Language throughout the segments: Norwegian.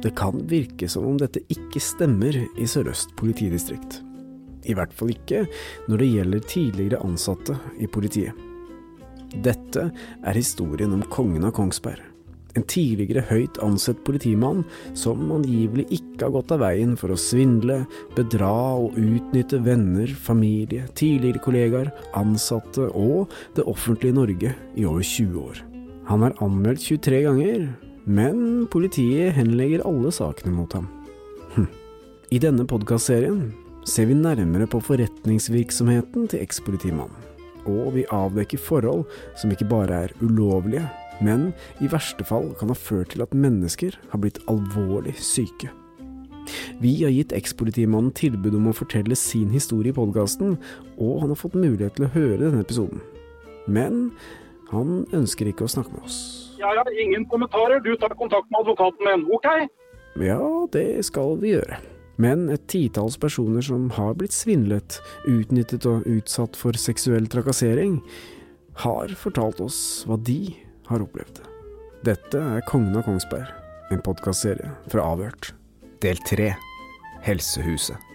Det kan virke som om dette ikke stemmer i Sør-Øst politidistrikt. I hvert fall ikke når det gjelder tidligere ansatte i politiet. Dette er historien om kongen av Kongsberg. En tidligere høyt ansett politimann som angivelig ikke har gått av veien for å svindle, bedra og utnytte venner, familie, tidligere kollegaer, ansatte og det offentlige Norge i over 20 år. Han er anmeldt 23 ganger, men politiet henlegger alle sakene mot ham. Hm. I denne podkastserien ser vi nærmere på forretningsvirksomheten til ekspolitimannen, og vi avdekker forhold som ikke bare er ulovlige, men i verste fall kan ha ført til at mennesker har blitt alvorlig syke. Vi har gitt ekspolitimannen tilbud om å fortelle sin historie i podkasten, og han har fått mulighet til å høre denne episoden. Men han ønsker ikke å snakke med oss. Jeg har ingen kommentarer. Du tar kontakt med advokaten min. OK? Ja, det skal vi gjøre. Men et titalls personer som har blitt svindlet, utnyttet og utsatt for seksuell trakassering, har fortalt oss hva de har opplevd. Dette er Kongen av Kongsberg, en podkastserie fra Avhørt. Del tre Helsehuset.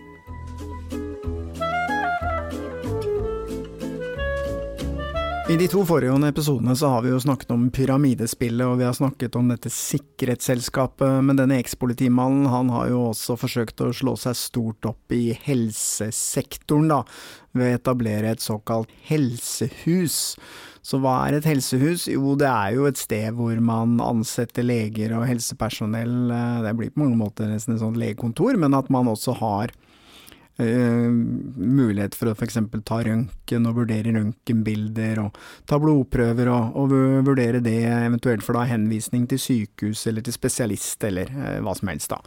I de to foregående episodene så har vi jo snakket om pyramidespillet, og vi har snakket om dette sikkerhetsselskapet, men denne ekspolitimannen han har jo også forsøkt å slå seg stort opp i helsesektoren, da, ved å etablere et såkalt helsehus. Så hva er et helsehus? Jo, det er jo et sted hvor man ansetter leger og helsepersonell, det blir på mange måter nesten et sånt legekontor, men at man også har Uh, mulighet for å f.eks. ta røntgen og vurdere røntgenbilder, og ta blodprøver og, og, vurdere det, eventuelt for da henvisning til sykehus eller til spesialist eller uh, hva som helst, da.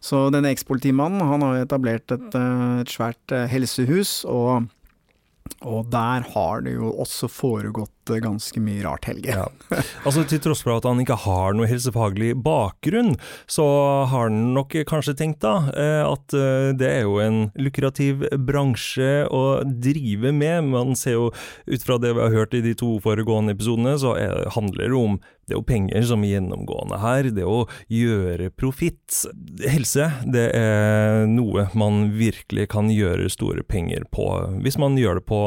Så denne ekspolitimannen han har etablert et, uh, et svært helsehus, og og der har det jo også foregått ganske mye rart, Helge. Ja. Altså Til tross for at han ikke har noe helsefaglig bakgrunn, så har han nok kanskje tenkt da eh, at eh, det er jo en lukrativ bransje å drive med. Man ser jo ut fra det vi har hørt i de to foregående episodene, så handler det om det er jo penger som er gjennomgående her, det å gjøre profitt. Helse, det er noe man virkelig kan gjøre store penger på, hvis man gjør det på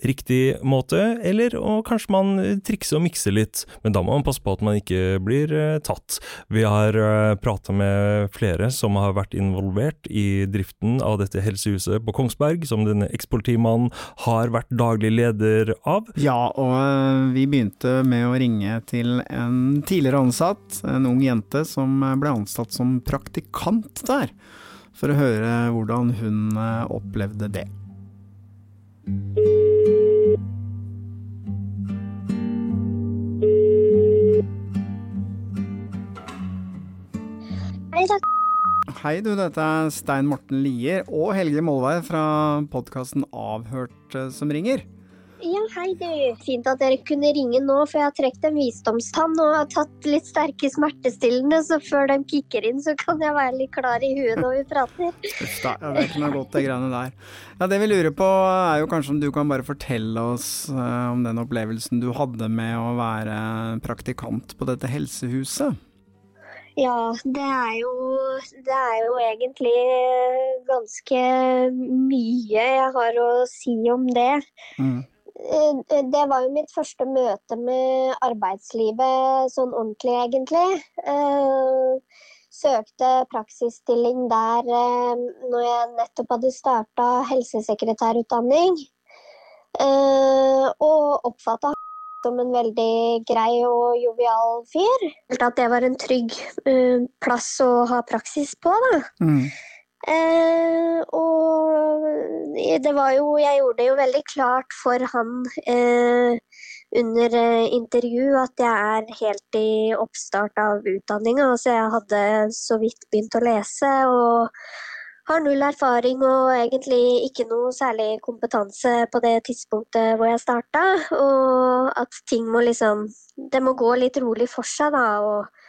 riktig måte, eller og kanskje man trikser og mikser litt, men da må man passe på at man ikke blir uh, tatt. Vi har uh, prata med flere som har vært involvert i driften av dette helsehuset på Kongsberg, som denne ekspolitimannen har vært daglig leder av. Ja, og uh, vi begynte med å ringe til en tidligere ansatt, en ung jente som ble ansatt som praktikant der, for å høre hvordan hun opplevde det. Hei, du, dette er Stein Morten Lier og Helge Molvær fra podkasten Avhørt eh, som ringer. Ja, hei du. Fint at dere kunne ringe nå, for jeg har trukket en visdomstann og har tatt litt sterke smertestillende, så før de kicker inn, så kan jeg være litt klar i huet når vi prater. Uff da, ja, det kunne godt det greiene der. Ja, Det vi lurer på er jo kanskje om du kan bare fortelle oss uh, om den opplevelsen du hadde med å være praktikant på dette helsehuset? Ja, det er jo Det er jo egentlig ganske mye jeg har å si om det. Mm. Det var jo mitt første møte med arbeidslivet sånn ordentlig, egentlig. søkte praksisstilling der eh, når jeg nettopp hadde starta helsesekretærutdanning. Eh, og oppfatta som en veldig grei og jovial fyr. At det var en trygg eh, plass å ha praksis på, da. Mm. Eh, og det var jo Jeg gjorde det jo veldig klart for han eh, under eh, intervju at jeg er helt i oppstart av utdanninga. Altså jeg hadde så vidt begynt å lese og har null erfaring og egentlig ikke noe særlig kompetanse på det tidspunktet hvor jeg starta. Og at ting må liksom Det må gå litt rolig for seg, da. Og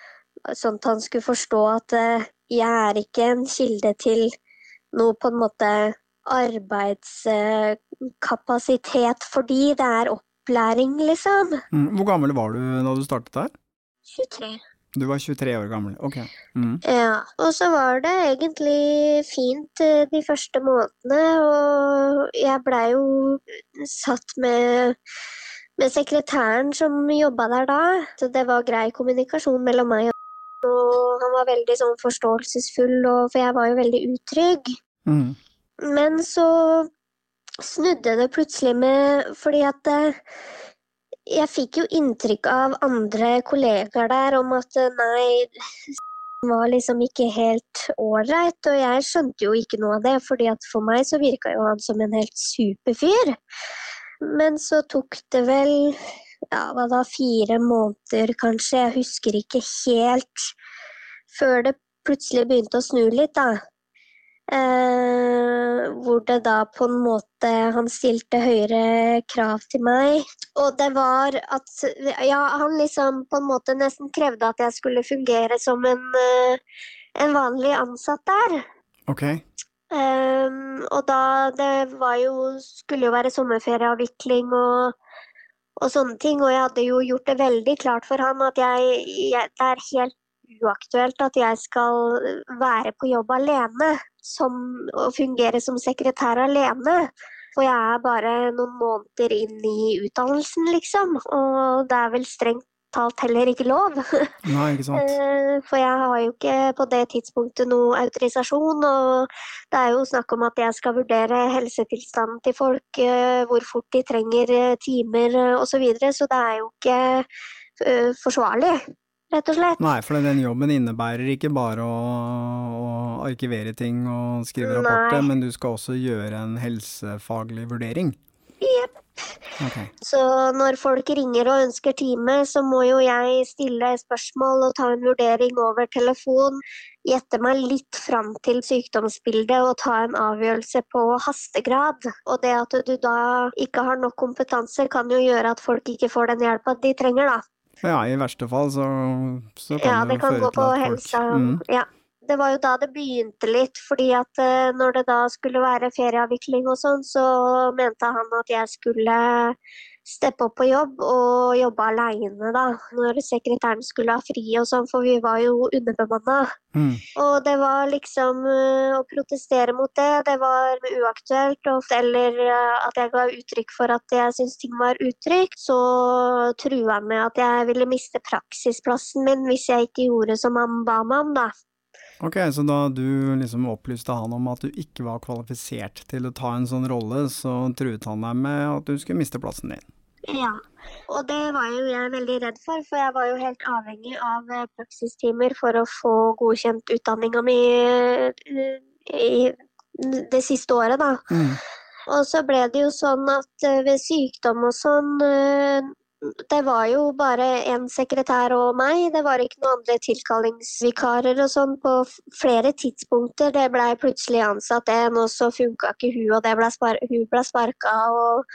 sånn at han skulle forstå at eh, jeg er ikke en kilde til noe på en måte arbeidskapasitet fordi det er opplæring, liksom. Mm. Hvor gammel var du da du startet der? 23. Du var 23 år gammel, ok. Mm. Ja, og så var det egentlig fint eh, de første månedene, og jeg blei jo satt med, med sekretæren som jobba der da. Så det var grei kommunikasjon mellom meg og han var veldig sånn forståelsesfull, og, for jeg var jo veldig utrygg. Mm. Men så snudde det plutselig med Fordi at eh, jeg fikk jo inntrykk av andre kollegaer der om at eh, nei, var liksom ikke helt ålreit, og jeg skjønte jo ikke noe av det, fordi at for meg så virka jo han som en helt super fyr. Men så tok det vel ja, hva da, fire måneder kanskje, jeg husker ikke helt, før det plutselig begynte å snu litt, da. Eh, hvor det da på en måte Han stilte høyere krav til meg. Og det var at Ja, han liksom på en måte nesten krevde at jeg skulle fungere som en, eh, en vanlig ansatt der. Ok. Eh, og da Det var jo Skulle jo være sommerferieavvikling og, og sånne ting. Og jeg hadde jo gjort det veldig klart for han at jeg, jeg Det er helt uaktuelt at jeg skal være på jobb alene. Som, og fungere som sekretær alene. For jeg er bare noen måneder inn i utdannelsen, liksom. Og det er vel strengt talt heller ikke lov. Nei, ikke sant. Eh, For jeg har jo ikke på det tidspunktet noe autorisasjon, og det er jo snakk om at jeg skal vurdere helsetilstanden til folk, eh, hvor fort de trenger eh, timer osv., så, videre, så det er jo ikke forsvarlig, rett og slett. Nei, for den jobben innebærer ikke bare å, å arkivere ting og skrive rapporter, Nei. men du skal også gjøre en helsefaglig vurdering. Jepp. Ok. Så når folk ringer og ønsker time, så må jo jeg stille spørsmål og ta en vurdering over telefon, gjette meg litt fram til sykdomsbildet og ta en avgjørelse på hastegrad. Og det at du da ikke har nok kompetanse, kan jo gjøre at folk ikke får den hjelpa de trenger, da. Ja, i verste fall så, så kan Ja, det det kan føre gå på til at folk helsa. mm. Ja. Det var jo da det begynte litt, fordi at eh, når det da skulle være ferieavvikling og sånn, så mente han at jeg skulle steppe opp på jobb og jobbe aleine, da. Når sekretæren skulle ha fri og sånn, for vi var jo underbemanna. Mm. Og det var liksom eh, å protestere mot det, det var uaktuelt. Eller eh, at jeg ga uttrykk for at jeg syntes ting var utrygt. Så trua han med at jeg ville miste praksisplassen min hvis jeg ikke gjorde som han ba meg om, da. Ok, så da du liksom opplyste han om at du ikke var kvalifisert til å ta en sånn rolle, så truet han deg med at du skulle miste plassen din. Ja, og det var jo jeg veldig redd for, for jeg var jo helt avhengig av eh, praksistimer for å få godkjent utdanninga mi eh, i det siste året, da. Mm. Og så ble det jo sånn at eh, ved sykdom og sånn Det var jo bare én sekretær og meg. Det var ikke noen andre tilkallingsvikarer og sånn på flere tidspunkter. Det blei plutselig ansatt en, og så funka ikke hun, og det ble spar hun ble sparka og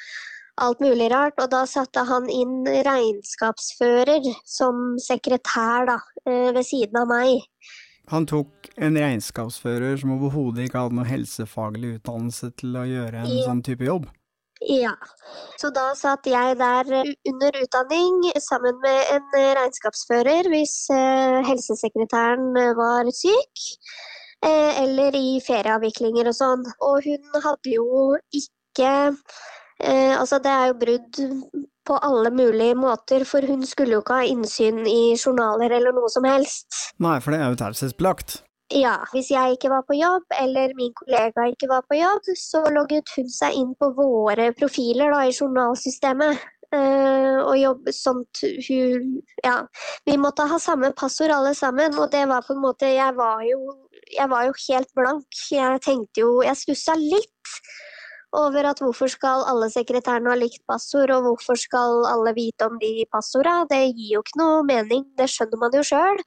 alt mulig rart. Og da satte han inn regnskapsfører som sekretær, da, eh, ved siden av meg. Han tok en regnskapsfører som overhodet ikke hadde noe helsefaglig utdannelse til å gjøre en Ja. sånn type jobb. Ja, så da satt jeg der eh, under utdanning sammen med en eh, regnskapsfører hvis eh, helsesekretæren var syk, eller i ferieavviklinger og sånn. Og hun hadde jo ikke Altså, det er jo brudd på alle mulige måter, for hun skulle jo ikke ha innsyn i journaler eller noe som helst. Nei, for det er jo taushetsbelagt. Ja, hvis jeg ikke var på jobb, eller min kollega ikke var på jobb, så logget hun seg inn på våre profiler da, i journalsystemet. Uh, og jobbe sånt hun Ja, vi måtte ha samme passord alle sammen, og det var på en måte Jeg var jo, jeg var jo helt blank. Jeg tenkte jo Jeg stussa litt over at hvorfor skal alle sekretærene ha likt passord, og hvorfor skal alle vite om de passorda? Det gir jo ikke noe mening, det skjønner man jo sjøl.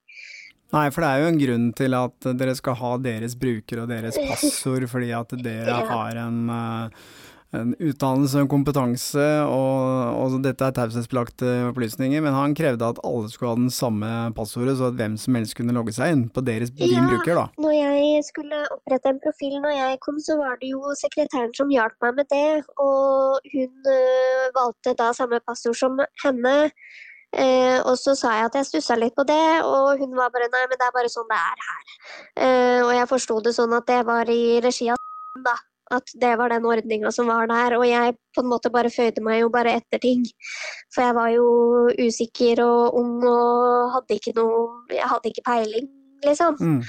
Nei, for det er jo en grunn til at dere skal ha deres bruker og deres passord, fordi at dere Ja. har en, eh, en utdannelse og en kompetanse, og, og dette er taushetsbelagte opplysninger, men han krevde at alle skulle ha den samme passordet, så at hvem som helst kunne logge seg inn på deres, din Ja. bruker, da. Når jeg skulle opprette en profil når jeg kom, så var det jo sekretæren som hjalp meg med det, og hun øh, valgte da samme passord som henne. Eh, og så sa jeg at jeg stussa litt på det, og hun var bare nei, men det er bare sånn det er her. Eh, og jeg forsto det sånn at det var i regi av da. At det var den ordninga som var der. Og jeg på en måte bare føyde meg jo bare etter ting. For jeg var jo usikker og ung og hadde ikke noe Jeg hadde ikke peiling, liksom. Mm.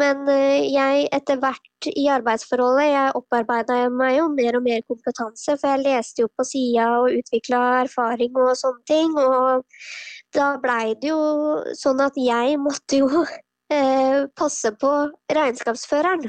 Men eh, jeg etter hvert i arbeidsforholdet, jeg opparbeida meg jo mer og mer kompetanse, for jeg leste jo på sida og utvikla erfaring og sånne ting. Og da blei det jo sånn at jeg måtte jo eh, passe på regnskapsføreren.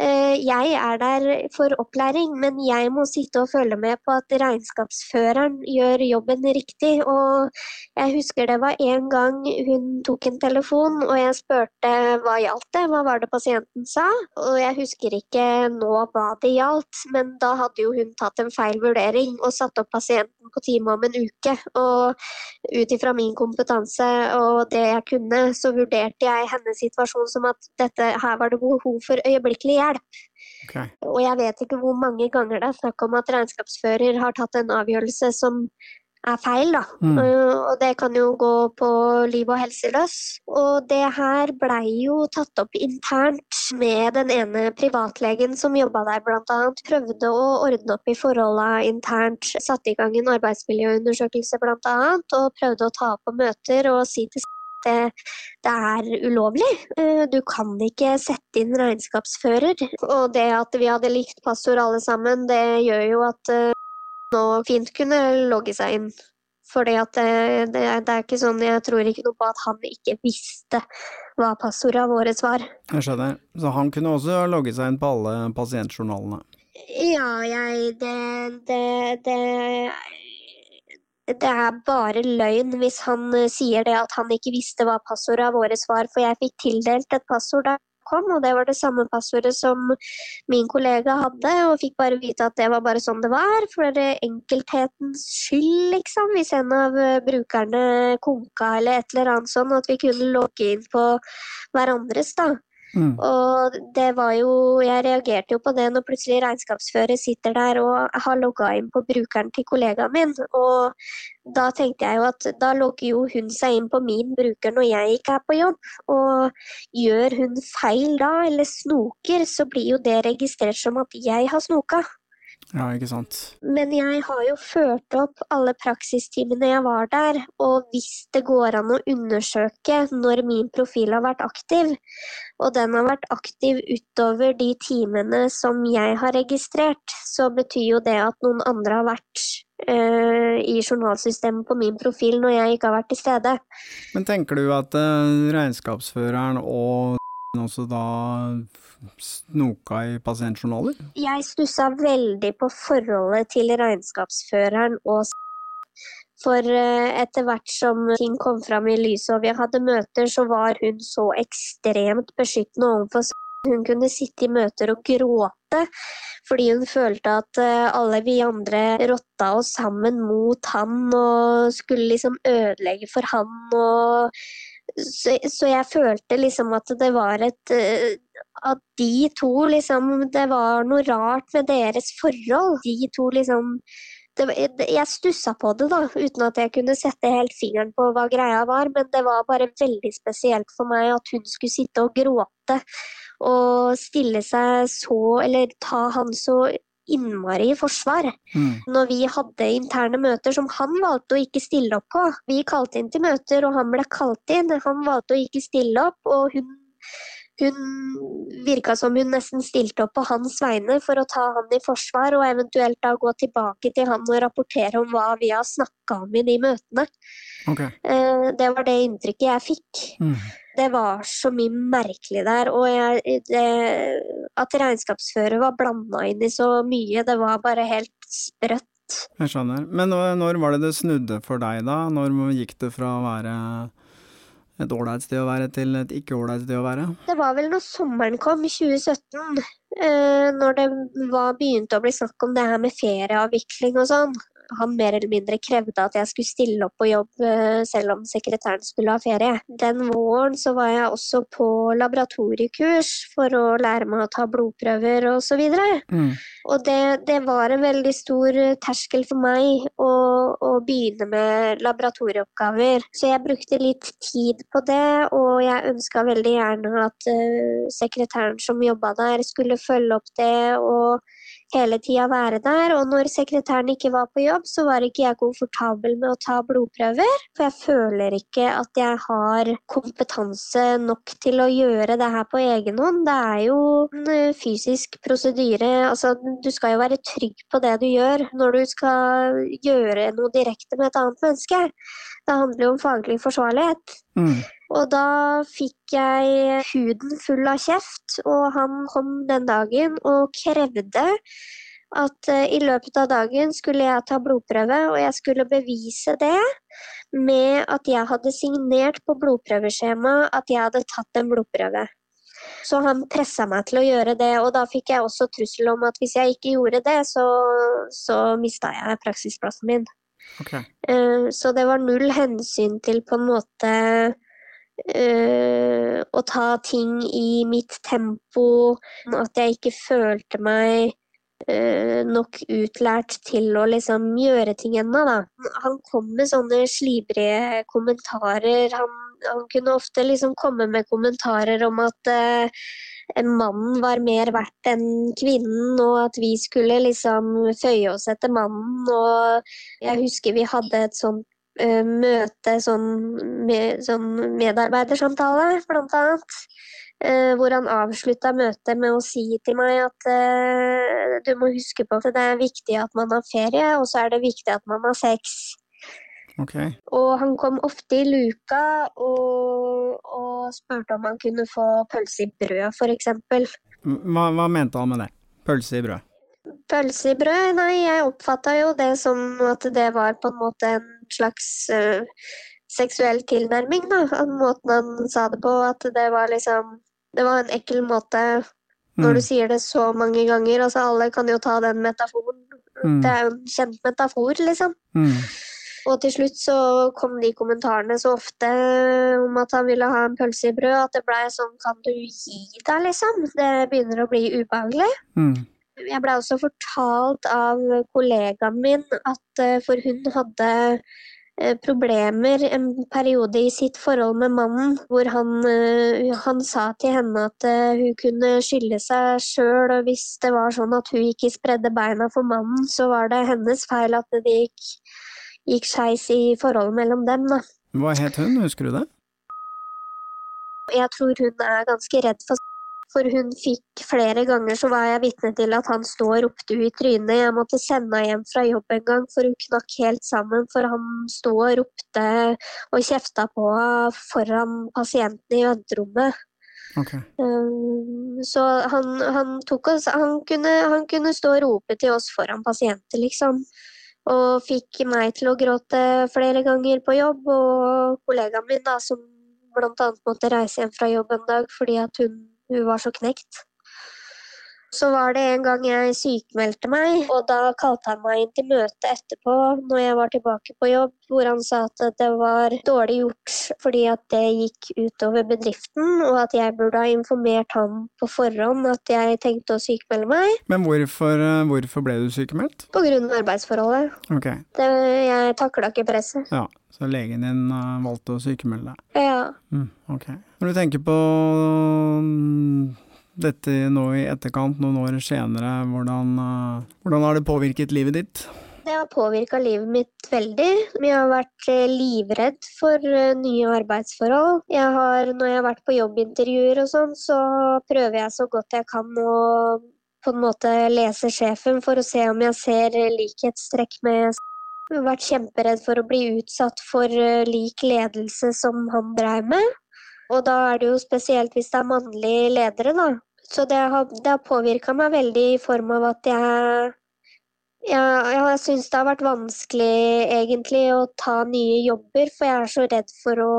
Eh, jeg er der for opplæring, men jeg må sitte og følge med på at regnskapsføreren gjør jobben riktig. Og jeg husker det var en gang hun tok en telefon, og jeg spurte hva gjaldt det, hva var det pasienten sa? Og jeg husker ikke nå hva det gjaldt, men da hadde jo hun tatt en feil vurdering og satt opp pasienten på time om en uke. Og ut ifra min kompetanse og det jeg kunne, så vurderte jeg hennes situasjon som at dette, her var det behov for øyeblikkelig hjelp. Okay. Og jeg vet ikke hvor mange ganger det er snakk om at regnskapsfører har tatt en avgjørelse som er feil, da. Mm. Uh, og det kan jo gå på liv og helse løs. Og det her blei jo tatt opp internt med den ene privatlegen som jobba der, blant annet. Prøvde å ordne opp i forholda internt. Satte i gang en arbeidsmiljøundersøkelse, blant annet. Og prøvde å ta opp på møter og si til det, det er ulovlig. Eh, Du kan ikke sette inn regnskapsfører. Og det at vi hadde likt passord alle sammen, det gjør jo at eh, nå fint kunne logge seg inn. At det, det, det er ikke sånn, jeg tror ikke noe på at han ikke visste hva passordet våre var. Jeg skjønner. Så han kunne også logge seg inn på alle pasientjournalene. Ja, jeg det, det, det det er bare løgn hvis han eh, sier det at han ikke visste hva passordet våre var, for jeg fikk tildelt et passord da jeg kom, og det var det samme passordet som min kollega hadde, og fikk bare vite at det var bare sånn det var, for det enkelthetens skyld, liksom, hvis en av eh, brukerne konka eller et eller annet sånn, at vi kunne logge inn på hverandres, da. Mm. Og det var jo Jeg reagerte jo på det når plutselig regnskapsfører sitter der og har logga inn på brukeren til kollegaen min. Og da tenkte jeg jo at da logger jo hun seg inn på min bruker når jeg ikke er på jobb. Og gjør hun feil da, eller snoker, så blir jo det registrert som at jeg har snoka. Ja, ikke sant. Men jeg har jo ført opp alle praksistimene jeg var der, og hvis det går an å undersøke når min profil har vært aktiv, og den har vært aktiv utover de timene som jeg har registrert, så betyr jo det at noen andre har vært øh, i journalsystemet på min profil når jeg ikke har vært til stede. Men tenker du at øh, regnskapsføreren og også da snoka i pasientjournaler? Jeg stussa veldig på forholdet til regnskapsføreren og for eh, etter hvert som ting kom fram i lyset og vi hadde møter, så var hun så ekstremt beskyttende overfor Hun kunne sitte i møter og gråte fordi hun følte at eh, alle vi andre rotta oss sammen mot han og skulle liksom ødelegge for han og så, så jeg følte liksom at det var et eh, At de to liksom Det var noe rart med deres forhold. De to liksom det- jeg stussa på det, da, uten at jeg kunne sette helt fingeren på hva greia var. Men det var bare veldig spesielt for meg at hun skulle sitte og gråte og stille seg så Eller ta han så innmari i forsvar. Mm. Når vi hadde interne møter som han valgte å ikke stille opp på. Vi kalte inn til møter, og han ble kalt inn. Han valgte å ikke stille opp, og hun, hun virka som hun nesten stilte opp på hans vegne for å ta han i forsvar, og eventuelt da gå tilbake til han og rapportere om hva vi har snakka om i de møtene. Ok. Eh, Det var det inntrykket jeg fikk. Mm. Det var så mye merkelig der, og jeg, det, at regnskapsfører var blanda inn i så mye, det var bare helt sprøtt. Jeg skjønner. Men når var det det snudde for deg, da? Når gikk det fra å være et ålreit sted å være til et ikke ålreit sted å være? Det var vel når sommeren kom, i 2017, eh, når det var begynte å bli snakk om det her med ferieavvikling og sånn. Han mer eller mindre krevde at jeg skulle stille opp på jobb eh, selv om sekretæren skulle ha ferie. Den våren så var jeg også på laboratoriekurs for å lære meg å ta blodprøver og så. Mm. Og det, det var en veldig stor eh, terskel for meg å, å begynne med laboratorieoppgaver. Så jeg brukte litt tid på det, og jeg ønska veldig gjerne at uh, sekretæren som jobba der, skulle følge opp det og hele tida være der. Og når sekretæren ikke var på jobb, så var ikke jeg komfortabel med å ta blodprøver. For jeg føler ikke at jeg har kompetanse nok til å gjøre det her på egen hånd. Det er jo en eh, fysisk prosedyre. Altså, du skal jo være trygg på det du gjør når du skal gjøre noe direkte med et annet menneske. Det handler jo om faglig forsvarlighet. Mm. Og da fikk jeg huden full av kjeft, og han kom den dagen og krevde at eh, i løpet av dagen skulle jeg ta blodprøve, og jeg skulle bevise det med at jeg hadde signert på blodprøveskjemaet at jeg hadde tatt en blodprøve. Så han pressa meg til å gjøre det, og da fikk jeg også trussel om at hvis jeg ikke gjorde det, så, så mista jeg praksisplassen min. Ok. Uh, Så det var null hensyn til på en måte uh, å ta ting i mitt tempo, at jeg ikke følte meg uh, nok utlært til å liksom gjøre ting ennå, da. Han kom med sånne slibrige kommentarer. Han, han kunne ofte liksom komme med kommentarer om at mannen var mer verdt enn kvinnen, og at vi skulle liksom føye oss etter mannen. Og jeg husker vi hadde et sånt uh, møte, sånn, med, sånn medarbeidersamtale, blant annet. Uh, hvor han avslutta møtet med å si til meg at uh, du må huske på at det er viktig at man har ferie, og så er det viktig at man har sex. Ok. Og han kom ofte i luka og, og spurte om han kunne få pølse i brød, f.eks. Hva, hva mente han med det? Pølse i brød? Pølse i brød? Nei, jeg oppfatta jo det som at det var på en måte en slags uh, seksuell tilnærming, da. Av Måten han sa det på, at det var liksom Det var en ekkel måte når Mm. du sier det så mange ganger. Altså, alle kan jo ta den metaforen. Mm. Det er jo en kjent metafor, liksom. Mm. Og til slutt så kom de kommentarene så ofte om at han ville ha en pølse i brød, at det blei sånn Kan du gi deg, liksom? Det begynner å bli ubehagelig. Mm. Jeg blei også fortalt av kollegaen min at eh, For hun hadde eh, problemer en periode i sitt forhold med mannen, hvor han, eh, han sa til henne at hun kunne skylde seg sjøl, og hvis det var sånn at hun ikke spredde beina for mannen, så var det hennes feil at det gikk, gikk skeis i forholdet mellom dem. Da. Hva het hun, husker du det? Jeg tror hun er ganske redd for for hun fikk flere ganger så var jeg vitne til at han sto og ropte henne i trynet. Jeg måtte sende henne hjem fra jobb en gang, for hun knakk helt sammen. For han sto og ropte og kjefta på henne foran pasientene i venterommet. Okay. Um, så han, han tok oss han kunne, han kunne stå og rope til oss foran pasienter, liksom. Og fikk meg til å gråte flere ganger på jobb, og kollegaen min, da, som annet måtte reise hjem fra jobb en dag fordi hun, hun var så knekt. Så var det en gang jeg sykmeldte meg, og da kalte han meg inn til møte etterpå når jeg var tilbake på jobb, hvor han sa at det var dårlig gjort fordi at det gikk utover bedriften, og at jeg burde ha informert ham på forhånd at jeg tenkte å sykmelde meg Men hvorfor, eh, hvorfor ble du sykemeldt? På grunn av arbeidsforholdet. Ok, Det, jeg takla ikke presset. ja. Så legen din eh, valgte å sykemelde deg. Ja. Mm, ok. Når du tenker på mm, dette nå i etterkant, noen år senere, hvordan, uh, hvordan har det påvirket livet ditt? Det har påvirka livet mitt veldig. Jeg har vært eh, livredd for eh, nye arbeidsforhold. Jeg har, når jeg har vært på jobbintervjuer og sånn, så prøver jeg så godt jeg kan å på en måte lese sjefen for å se om jeg ser likhetstrekk med jeg har vært kjemperedd for å bli utsatt for eh, lik ledelse som han dreiv med. Og da er det jo spesielt hvis det er mannlige ledere, da. Så det har, det har påvirka meg veldig i form av at jeg ja, jeg syns det har vært vanskelig egentlig å ta nye jobber, for jeg er så redd for å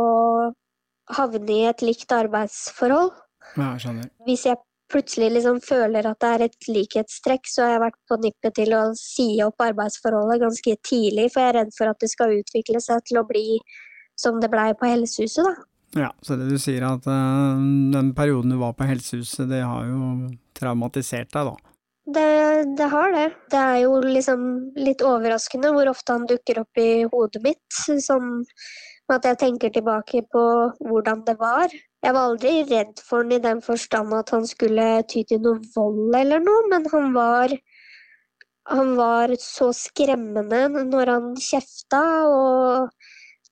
havne i et likt arbeidsforhold. Ja, jeg. Hvis jeg plutselig liksom føler at det er et likhetstrekk, så har jeg vært på nippet til å si opp arbeidsforholdet ganske tidlig, for jeg er redd for at det skal utvikle seg til å bli som det blei på Helsehuset, da. Ja, så det du sier at uh, den perioden du var på Helsehuset, det har jo traumatisert deg, da? Det, det, har det. Det er jo liksom litt overraskende hvor ofte han dukker opp i hodet mitt. Sånn at jeg tenker tilbake på hvordan det var. Jeg var aldri redd for han i den forstand at han skulle ty til noe vold eller noe, men han var han var så skremmende når han kjefta, og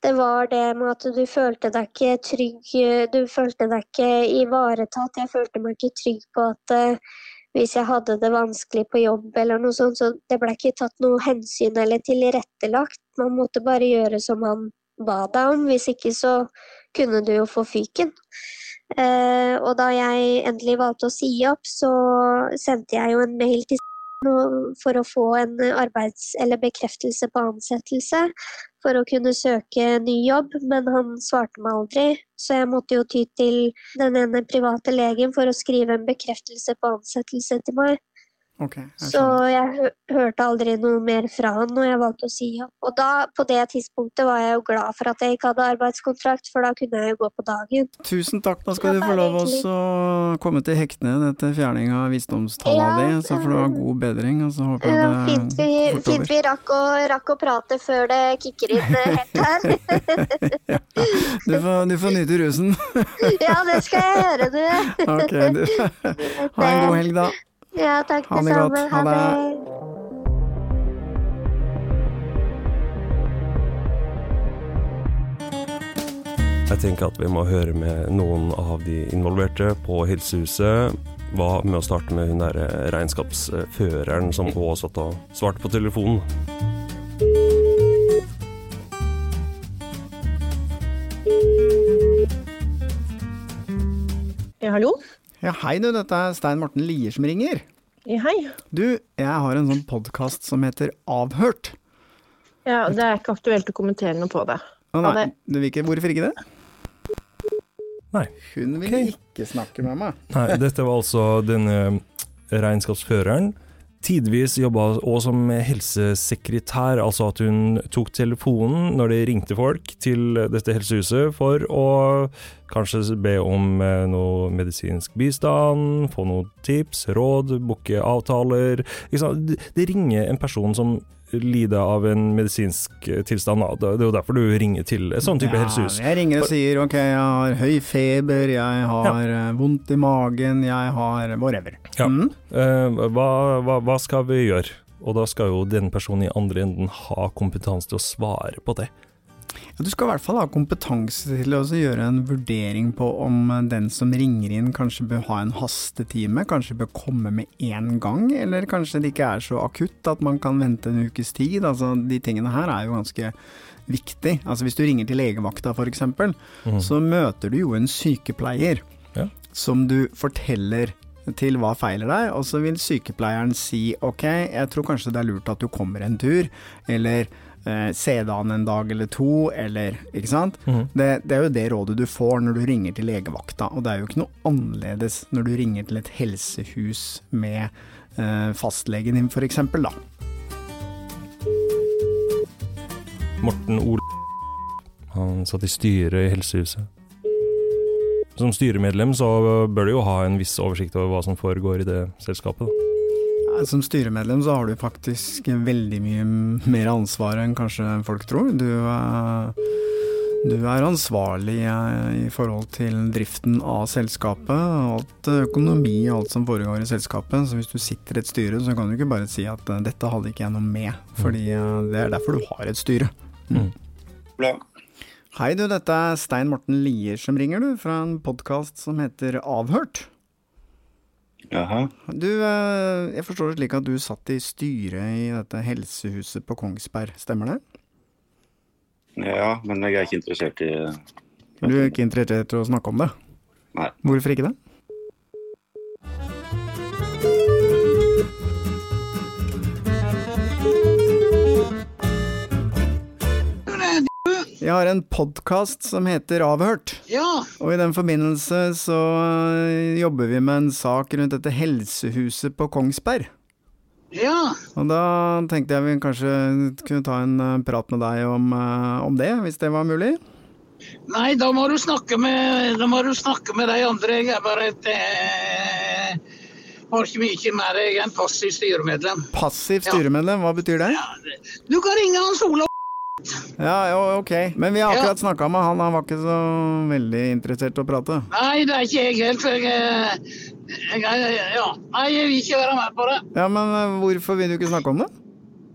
det var det med at du følte deg ikke trygg, du følte deg ikke ivaretatt. Jeg følte meg ikke trygg på at hvis jeg hadde det vanskelig på jobb eller noe sånt, så det ble ikke tatt noe hensyn eller tilrettelagt. Man måtte bare gjøre som han ba deg om, hvis ikke så kunne du jo få fyken. Eh, og da jeg endelig valgte å si opp, så sendte jeg jo en mail til for å få en arbeids- eller bekreftelse på ansettelse for å kunne søke ny jobb, men han svarte meg aldri. Så jeg måtte jo ty til den ene private legen for å skrive en bekreftelse på ansettelse til meg. Okay, jeg så jeg hørte aldri noe mer fra han når jeg valgte å si opp. Og da, på det tidspunktet var jeg jo glad for at jeg ikke hadde arbeidskontrakt, for da kunne jeg jo gå på dagen. Tusen takk, da skal du få lov å komme til hektene etter fjerning av visdomstalla ja, di, så får du ha god bedring. Og så håper jeg det fint vi, fint vi rakk å, rakk å, prate før det kicker inn helt her. ja, du, får, du får nyte rusen. ja, det skal jeg gjøre, du. ok, du. Ha en god helg, da. Ja, takk det samme. Ha det godt. Ha det. Jeg tenker at vi må høre med noen av de involverte på Helsehuset. Hva med å starte med hun der regnskapsføreren som òg satt og svarte på telefonen? Ja, hallo? Ja, hei du, dette er Stein Morten Lier som ringer. Ja, hei. Du, jeg har en sånn podkast som heter Avhørt. Ja, det er ikke aktuelt å kommentere noe på det. Å nei, du vil ikke, hvorfor ikke det? Nei. Hun vil okay. ikke snakke med meg. Nei, dette var altså denne regnskapsføreren tidvis jobba òg som helsesekretær, altså at hun tok telefonen når det ringte folk til dette helsehuset for å kanskje be om eh, noe medisinsk bistand, få noen tips, råd, booke avtaler. Det ringer en person som lide av en medisinsk eh, tilstand. Det er jo derfor du ringer til et sånn type ja, helsehus. Jeg ringer og sier ok, jeg har høy feber, jeg har ja. Eh, vondt i magen, jeg har whatever. Ja. Mm. Hva, hva, hva, skal vi gjøre? Og da skal jo den personen i andre enden ha kompetanse til å svare på det. Du skal i hvert fall ha kompetanse til å gjøre en vurdering på om den som ringer inn kanskje bør ha en hastetime, kanskje bør komme med én gang, eller kanskje det ikke er så akutt at man kan vente en ukes tid. Altså, de tingene her er jo ganske viktig. Altså, hvis du ringer til legevakta f.eks., mm. så møter du jo en sykepleier ja. som du forteller til hva feiler deg, og så vil sykepleieren si ok, jeg tror kanskje det er lurt at du kommer en tur, eller eh, CD-en en dag eller to, eller Ikke sant? Mm. Det, det, er jo det rådet du får når du ringer til legevakta, og det er jo ikke noe annerledes når du ringer til et helsehus med eh, fastlegen din, f.eks., da. Morten Ol... Han satt i styret i helsehuset. Som styremedlem så bør du jo ha en viss oversikt over hva som foregår i det selskapet. Da. Som styremedlem så har du faktisk veldig mye mer ansvar enn kanskje folk tror. Du, eh, Du er ansvarlig eh, i forhold til driften av selskapet, alt eh, økonomi og alt som foregår i selskapet. Så hvis du sitter i et styre, så kan du ikke bare si at dette hadde ikke jeg noe med. Fordi eh, det er derfor du har et styre. Bra. Hei du, dette er Stein Morten Lier som ringer du, fra en podkast som heter Avhørt. Jaha. Du, eh, jeg forstår det slik at du satt i styret i dette helsehuset på Kongsberg, stemmer det? Ja, men jeg er ikke interessert i Du er ikke interessert i å snakke om det? Nei. Hvorfor ikke det? Jeg har en podkast som heter Avhørt. Ja, Og i den forbindelse så øh, jobber vi med en sak rundt dette helsehuset på Kongsberg. ja. Og da tenkte jeg vi kanskje kunne ta en øh, prat med deg om, øh, om det, hvis det var mulig? Nei, da må du snakke med, du snakke med de andre. Jeg er bare et eh, Har ikke mye mer. Jeg er en passiv styremedlem. Passivt styremedlem, hva betyr det? Du kan ringe Hans Olav. Ja, ok. Men vi har akkurat snakka med han, han var ikke så veldig interessert i å prate. Nei, det er ikke jeg helt, for jeg, eh, jeg, jeg Ja. Nei, jeg vil ikke være med på det. Ja, men øh, hvorfor vil du ikke snakke om det?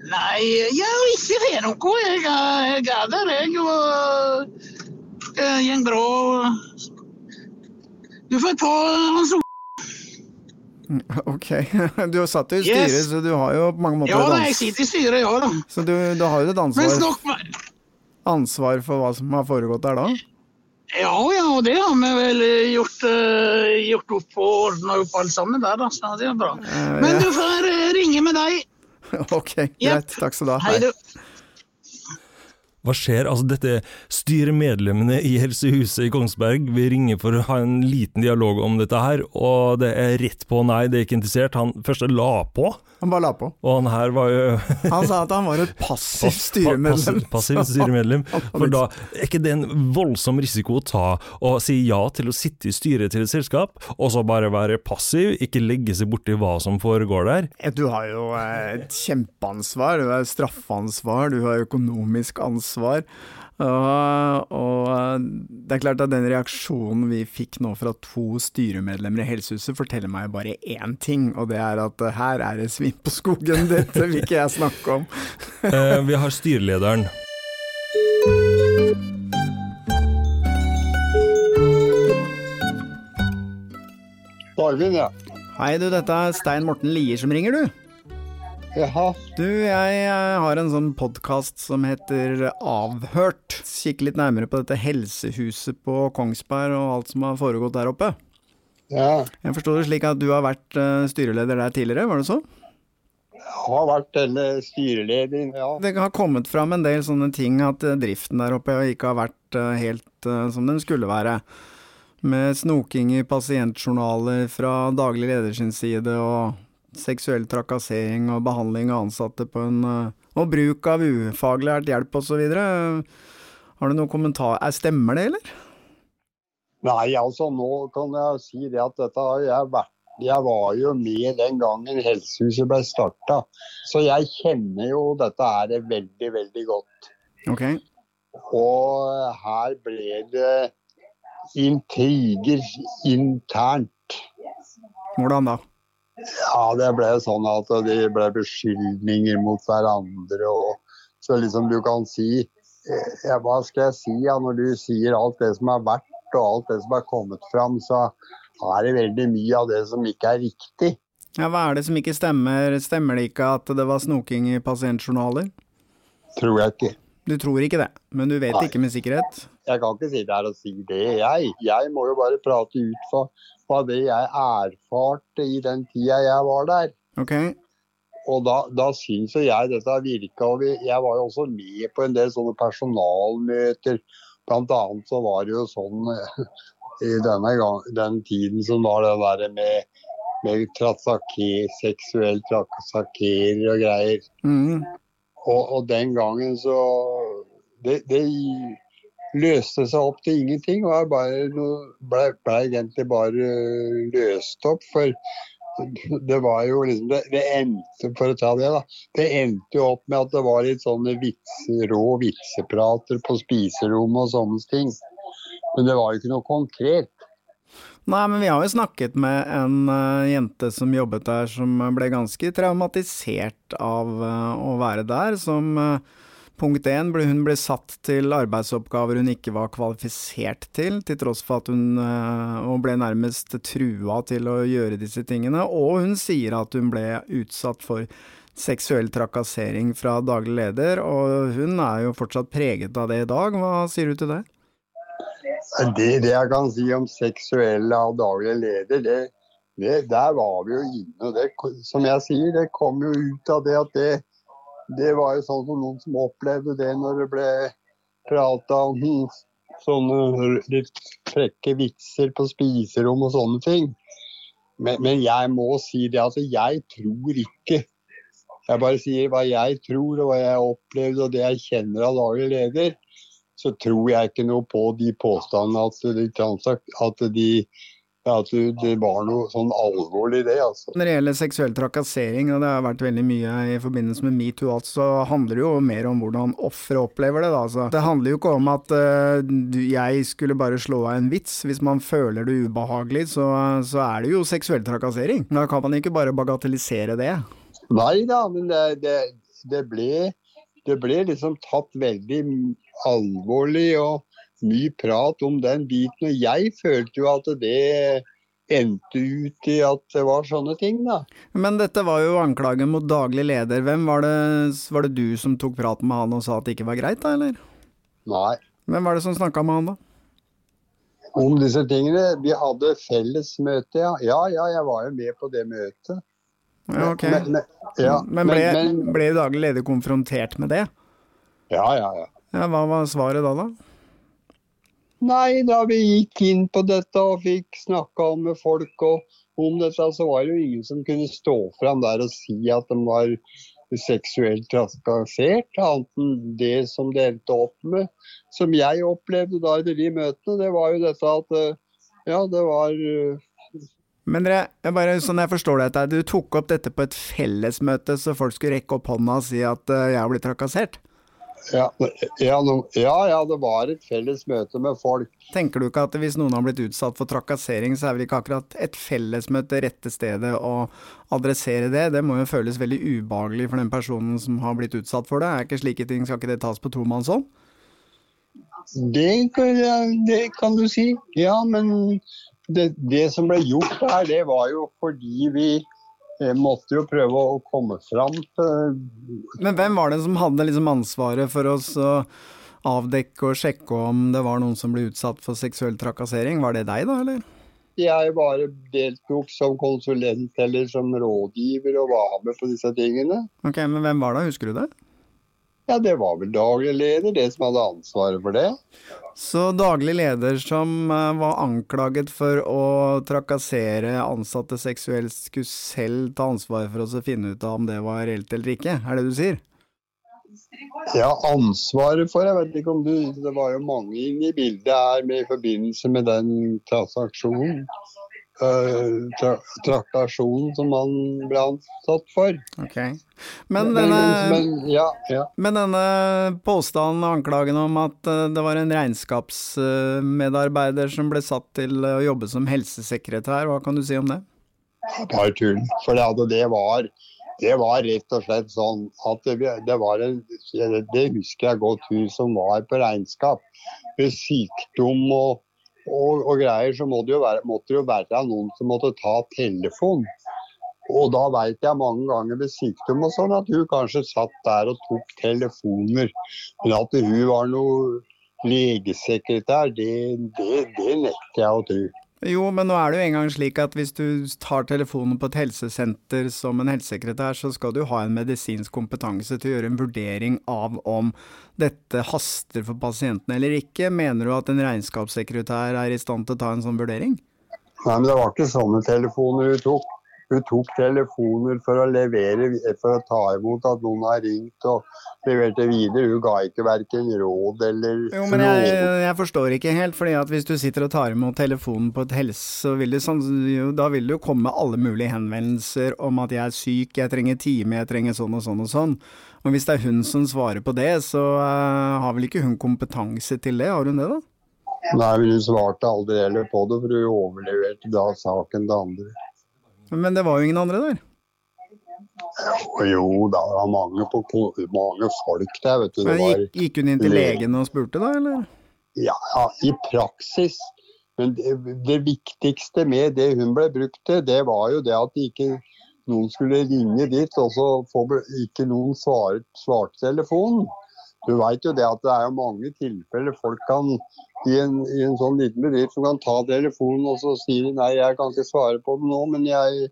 Nei, jeg vil ikke det noe. Jeg, er- jeg er der, jeg. Og det går bra. Du får ta Hans Olav. Ok, du satt jo i styret, Yes. så du har jo på mange måter Ja da, jeg sitter i styret, ja da. Så du, du har jo et Men snakk med ansvar for hva som har foregått der da? Ja, ja, og det har vi vel eh, gjort, uh, gjort opp og ordna opp alle sammen der, da. Så det er bra. Men du får eh, ringe med deg. Ok, greit. Takk skal du ha. Hei, du. Hva skjer? Altså, dette styremedlemmene i Helsehuset i Kongsberg vil ringe for å ha en liten dialog om dette her, og det er rett på nei, det er ikke interessert. Han første la på, Han bare la på. og han her var jo Han sa at han var et passivt styremedlem. Passiv, passiv styremedlem. For da er ikke det en voldsom risiko å ta å si ja til å sitte i styret til et selskap, og så bare være passiv, ikke legge seg borti hva som foregår der? Du har jo eh, et kjempeansvar. Du har straffansvar, du har økonomisk ansvar. Og, og eh, det er klart at den reaksjonen vi fikk nå fra to styremedlemmer i Helsehuset, forteller meg bare én ting, og det er at her er det svin på skogen. Dette vil ikke jeg snakke om. Eh, vi har styrelederen. Darwin, ja. Hei du, dette er Stein Morten Lier som ringer, du. Jaha. Du, jeg eh, har en sånn podkast som heter Avhørt. Kikke litt nærmere på dette helsehuset på Kongsberg og alt som har foregått der oppe. Ja. Jeg forstår det slik at du har vært eh, styreleder der tidligere, var det så? Jeg Har vært styreleder, ja. Det har kommet fram en del sånne ting at eh, driften der oppe ikke har vært helt som den skulle være. Med snoking i pasientjournaler fra daglig leder sin side, og seksuell trakassering og behandling av ansatte på en eh, Og bruk av ufaglært hjelp osv. Har du noen kommentar eh, Stemmer det, eller? Nei, altså nå kan jeg si det at dette har jeg vært Jeg var jo med den gangen Helsehuset ble starta, så jeg kjenner jo dette her veldig, veldig godt. Ok. Og her ble det intriger internt. Hvordan da? Ja, det ble sånn at det ble beskyldninger mot hverandre. og Så liksom du kan si eh, ja, Hva skal jeg si ja, når du sier alt det som er verdt og alt det som er kommet fram, så er det veldig mye av det som ikke er riktig. Ja, Hva er det som ikke stemmer? Stemmer det ikke at det var snoking i pasientjournaler? Tror jeg ikke. Du tror ikke det, men du vet Nei. ikke med sikkerhet? Jeg kan ikke sitte her og si det, jeg. Jeg må jo bare prate ut fra, fra det jeg erfarte i den tida jeg var der. Okay. Og da, da syns jeg dette virka. Og jeg var jo også med på en del sånne personalmøter. Blant annet så var det jo sånn eh, i denne gang, den tiden som var det der med, med trakassering, seksuell trakassakering og greier. Mm. Og, og den gangen så det, det løste seg opp til ingenting. og ble, ble egentlig bare løst opp. For det var jo liksom det, det endte, For å ta det, da. Det endte jo opp med at det var litt sånne vitser, rå vitseprater på spiserommet og sånne ting. Men det var jo ikke noe konkret. Nei, men vi har jo snakket med en uh, jente som jobbet der, som ble ganske traumatisert av uh, å være der. Som uh, punkt én, hun ble satt til arbeidsoppgaver hun ikke var kvalifisert til, til tross for at hun og ble nærmest trua til å gjøre disse tingene. Og hun sier at hun ble utsatt for seksuell trakassering fra daglig leder, og hun er jo fortsatt preget av det i dag. Hva sier du til det? Det, det, jeg kan si om seksuelle av daglig leder, det, det, der var vi jo inne. Det, som jeg sier, det kom jo ut av det at det, det var jo sånn som noen som opplevde det når det ble prata om sånne litt frekke vitser på spiserom og sånne ting. Men, men, jeg må si det, altså jeg tror ikke Jeg bare sier hva jeg tror og hva jeg opplevde og det jeg kjenner av daglig leder så tror jeg ikke noe på de påstandene at, de, at, de, at du, det var noe sånn alvorlig i det. Altså. Når det gjelder seksuell trakassering, og det har vært veldig mye i forbindelse med metoo, så handler det jo mer om hvordan offeret opplever det. Da. Altså, det handler jo ikke om at uh, jeg skulle bare slå av en vits. Hvis man føler det ubehagelig, så, så er det jo seksuell trakassering. Da kan man ikke bare bagatellisere det. Nei da, men det, det, det ble det ble liksom tatt veldig alvorlig og mye prat om den biten. Og jeg følte jo at det endte ut i at det var sånne ting, da. Men dette var jo anklagen mot daglig leder. Hvem var det, var det du som tok praten med han og sa at det ikke var greit, da, eller? Nei. Hvem var det som snakka med han, da? Om disse tingene? Vi hadde fellesmøte, ja. Ja, ja, jeg var jo med på det møtet. Ja, ok. Men, men, ja, men ble, men, ble daglig leder konfrontert med det? Ja, ja, ja. Ja, Hva var svaret da, da? Nei, da vi gikk inn på dette og fikk snakka med folk og om dette, så var det jo ingen som kunne stå fram der og si at de var seksuelt trakassert, annet enn det som det endte opp med. Som jeg opplevde da i de møtene, det var jo dette at ja, det var men dere, jeg bare, sånn jeg forstår dette, du tok opp dette på et fellesmøte så folk skulle rekke opp hånda og si at uh, jeg har blitt trakassert? Ja, ja, ja, det var et felles møte med folk. Tenker du ikke at hvis noen har blitt utsatt for trakassering, så er vel ikke akkurat et fellesmøte rette stedet å adressere det? Det må jo føles veldig ubehagelig for den personen som har blitt utsatt for det. Er ikke slike ting, skal ikke det tas på tomannshånd? Det, det kan du si, ja. Men det, det som ble gjort her, det var jo fordi vi jeg måtte jo prøve å komme fram til Men hvem var det som hadde liksom ansvaret for oss å avdekke og sjekke om det var noen som ble utsatt for seksuell trakassering? Var det deg, da, eller? Jeg bare deltok som konsulent eller som rådgiver og var med på disse tingene. Ok, Men hvem var det, husker du det? Ja, det var vel daglig leder, det som hadde ansvaret for det. Så daglig leder som eh, var anklaget for å trakassere ansatte seksuelt, skulle selv ta ansvaret for å finne ut av om det var reelt eller ikke, er det du sier? Ja, ansvaret for Jeg vet ikke om du Det var jo mange inne i bildet her med, i forbindelse med den transaksjonen. Uh, tra traktasjonen som han ble ansatt for. Okay. Men, denne, men, ja, ja. men denne påstanden og anklagen om at uh, det var en regnskapsmedarbeider som ble satt til å jobbe som helsesekretær, hva kan du si om det? Bare tull. For det, det, var, det var rett og slett sånn at det, det var en Det husker jeg godt, hun som var på regnskap. Ved sykdom og og, og, greier, så må det være, måtte det jo være noen som måtte ta telefon. Og da veit jeg mange ganger ved sykdom og sånn at hun kanskje satt der og tok telefoner. Men at hun var noe legesekretær, det, det, det nekter jeg å tro. Jo, men nå er det jo engang slik at hvis du tar telefonen på et helsesenter som en helsesekretær, så skal du ha en medisinsk kompetanse til å gjøre en vurdering av om dette haster for pasienten eller ikke. Mener du at en regnskapssekretær er i stand til å ta en sånn vurdering? Nei, men det var ikke sånne telefoner hun tok. Hun tok telefoner for å levere, for å ta imot at noen har ringt og leverte videre. Hun ga ikke verken råd eller Jo, men jeg, jeg forstår ikke helt, fordi at hvis du sitter og tar imot telefonen på et helse, så vil det sånn, da vil det jo komme alle mulige henvendelser om at jeg er syk, jeg trenger time, jeg trenger sånn og sånn og sånn. Og hvis det er hun som svarer på det, så uh, har vel ikke hun kompetanse til det, har hun det da? Nei, men hun svarte aldri heller på det, for hun overleverte da saken til andre. Men det var jo ingen andre der. Jo, da var mange, på, mange folk der, vet du. Men gikk, gikk hun inn til legen og spurte da, eller? Ja, ja, i praksis. Men det, det viktigste med det hun ble brukt til, det var jo det at ikke noen skulle ringe dit, og så ikke noen svart, svart telefonen. Du veit jo det at det er mange tilfeller folk kan i en, i en sånn liten bedrift som kan ta telefonen og så si nei, jeg kan ikke svare på det nå, men jeg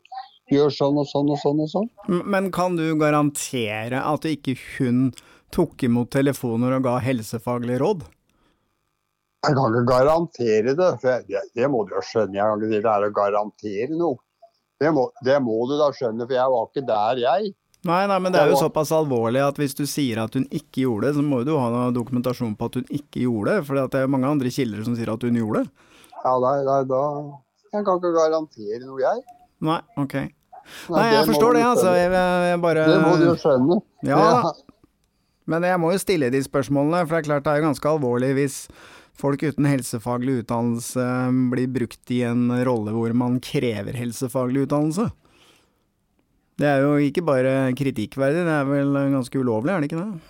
gjør sånn og sånn og sånn og sånn. Men kan du garantere at ikke hun tok imot telefoner og ga helsefaglig råd? Jeg kan ikke garantere det, for det, det må du jo skjønne. Jeg kan ikke si det er å garantere noe. Det må, det må du da skjønne, for jeg var ikke der, jeg. Nei, nei, men det er jo såpass alvorlig at hvis du sier at hun ikke gjorde det, så må du ha noe dokumentasjon på at hun ikke gjorde det, for det er jo mange andre kilder som sier at hun gjorde det. Ja, nei, nei, da Jeg kan ikke garantere noe, jeg. Nei, ok. Nei, Nei, jeg forstår det, altså. Jeg, jeg bare Det må du jo skjønne. Ja, Det- men jeg må jo stille de spørsmålene, for det er klart det er ganske alvorlig hvis folk uten helsefaglig utdannelse blir brukt i en rolle hvor man krever helsefaglig utdannelse. Det er jo ikke bare kritikkverdig, det er vel ganske ulovlig, er det ikke det?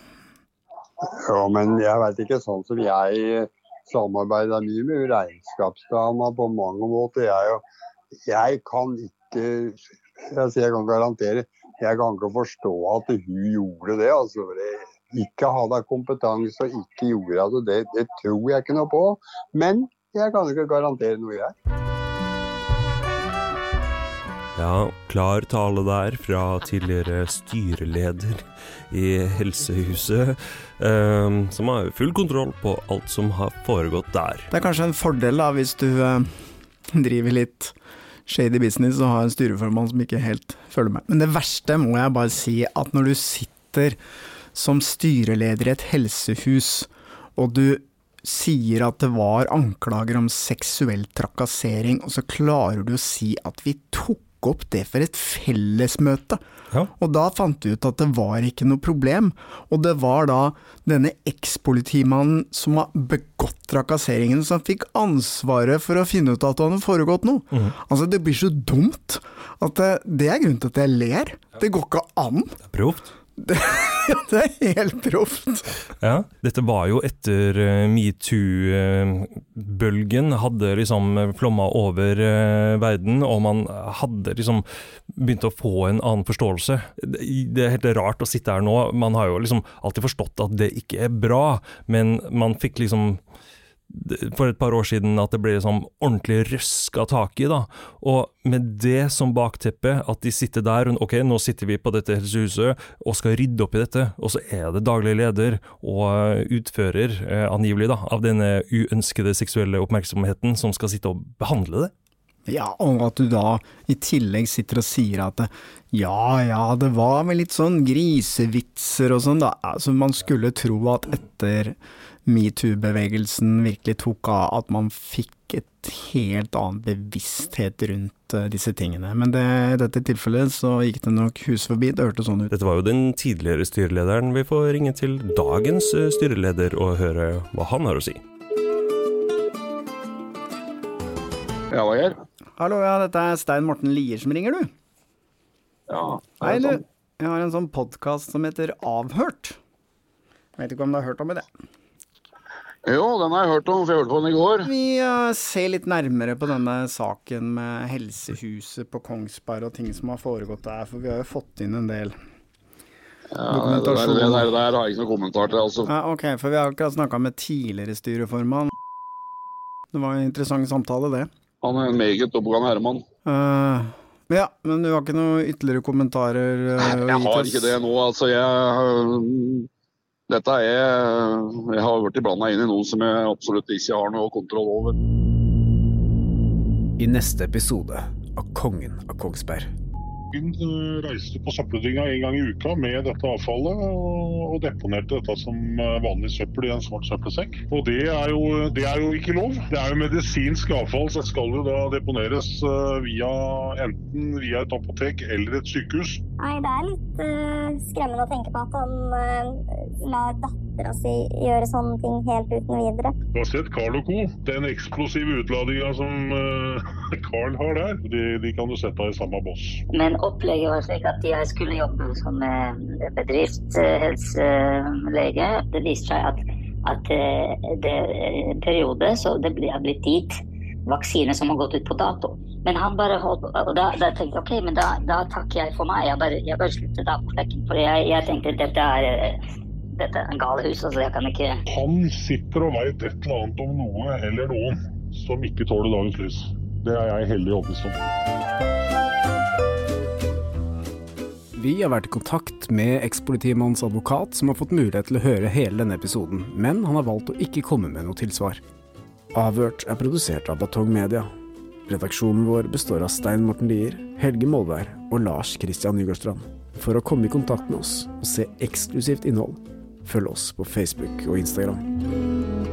Ja, men jeg veit ikke, sånn som jeg samarbeider mye med regnskapsdama på mange måter. Jeg, jeg kan ikke Jeg jeg kan garantere. Jeg kan ikke forstå at hun gjorde det. altså. det- Ikke hadde kompetanse og ikke gjorde det, det, det tror jeg ikke noe på. Men jeg kan ikke garantere noe, jeg. Ja, klar tale der fra tidligere styreleder i Helsehuset, eh, som har full kontroll på alt som har foregått der. Det er kanskje en fordel da, hvis du eh, driver litt shady business og har en styreformann som ikke helt følger med. Men det verste må jeg bare si, at når du sitter som styreleder i et helsehus, og du sier at det var anklager om seksuell trakassering, og så klarer du å si at vi tok opp det for et fellesmøte. Og da fant du ut at det var ikke noe problem, og det var da denne ekspolitimannen som har begått trakasseringen som fikk ansvaret for å finne ut at det hadde foregått noe. Altså, det blir så dumt at det, det er grunnen til at jeg ler. Det går ikke an. Det er proft. Det, er helt proft. Ja, dette var jo etter eh, metoo-bølgen hadde liksom flomma over eh, verden, og man hadde liksom begynt å få en annen forståelse. Det er helt rart å sitte her nå, man har jo liksom alltid forstått at det ikke er bra, men man fikk liksom for et par år siden at det ble sånn ordentlig røska tak i, da. Og med det som bakteppe, at de sitter der og ok, nå sitter vi på dette helsehuset og skal rydde opp i dette, og så er det daglig leder og utfører, eh, angivelig, da, av denne uønskede seksuelle oppmerksomheten som skal sitte og behandle det. Ja, og at du da i tillegg sitter og sier at ja ja, det var vel litt sånn grisevitser og sånn, da. Altså, man skulle tro at etter metoo-bevegelsen virkelig tok av, at man fikk et helt annen bevissthet rundt eh, disse tingene. Men det, i dette tilfellet så gikk det nok hus forbi, det hørtes sånn ut. Dette var jo den tidligere styrelederen. Vi får ringe til dagens eh, styreleder og høre hva han har å si. Ja, hva gjør? Hallo, ja, dette er Stein Morten Lier som ringer, du. Ja, Hei, er du. sånn? Jeg har en sånn podkast som heter Avhørt. Vet ikke om du har hørt om det? Jo, den har jeg hørt om, for jeg hørte på den i går. Vi eh, ser litt nærmere på denne saken med helsehuset på Kongsberg og ting som har foregått der, for vi har jo fått inn en del Ja, det, der, det der, der har jeg ikke noe kommentar til, altså. Ja, ok, for vi har akkurat snakka med tidligere styreformann. Det var en interessant samtale, det. Han er en meget oppegående herremann. Uh, ja, men du har ikke noen ytterligere kommentarer? Uh, Jeg har ikke det nå, altså. Jeg, dette er Jeg har vært blanda inn i noe som jeg absolutt ikke har noe kontroll over. I neste episode av Kongen av Kongsberg. Dagen eh, reiste på søppeldynga en gang i uka med dette avfallet og, deponerte dette som eh, vanlig søppel i en svart søppelsekk. Og det er, jo, det er jo ikke lov. Det er jo medisinsk avfall, så det skal jo da deponeres eh, via enten via et apotek eller et sykehus. Nei, det er litt uh, skremmende å tenke på at han uh, lar dattera si gjøre sånne ting helt uten videre. Du har sett Carl Co. Den eksplosive utladinga som uh, Carl har der. De, de kan du sette i samme boss. Men opplegget var slik at jeg skulle jobbe som bedriftshelselege. Det viste seg at, at det en periode så det har blitt dit vaksine som har gått ut på dato. Men han bare holdt og da, da tenkte jeg ok, men da, da takker jeg for meg. Jeg bare, jeg bare sluttet da på flekken. For jeg, jeg tenkte dette er dette er en så altså jeg kan ikke Han sitter og veit et eller annet om noe eller noen som ikke tåler dagens lys. Det er jeg heldig overbevist om. Vi har vært i kontakt med ekspolitimannens advokat, som har fått mulighet til å høre hele denne episoden, men han har valgt å ikke komme med noe tilsvar. Avhørt er produsert av Batong Media. Redaksjonen vår består av Stein Morten Lier, Helge Molvær og Lars Christian Nygårdstrand. For å komme i kontakt med oss og se eksklusivt innhold, følg oss på Facebook og Instagram.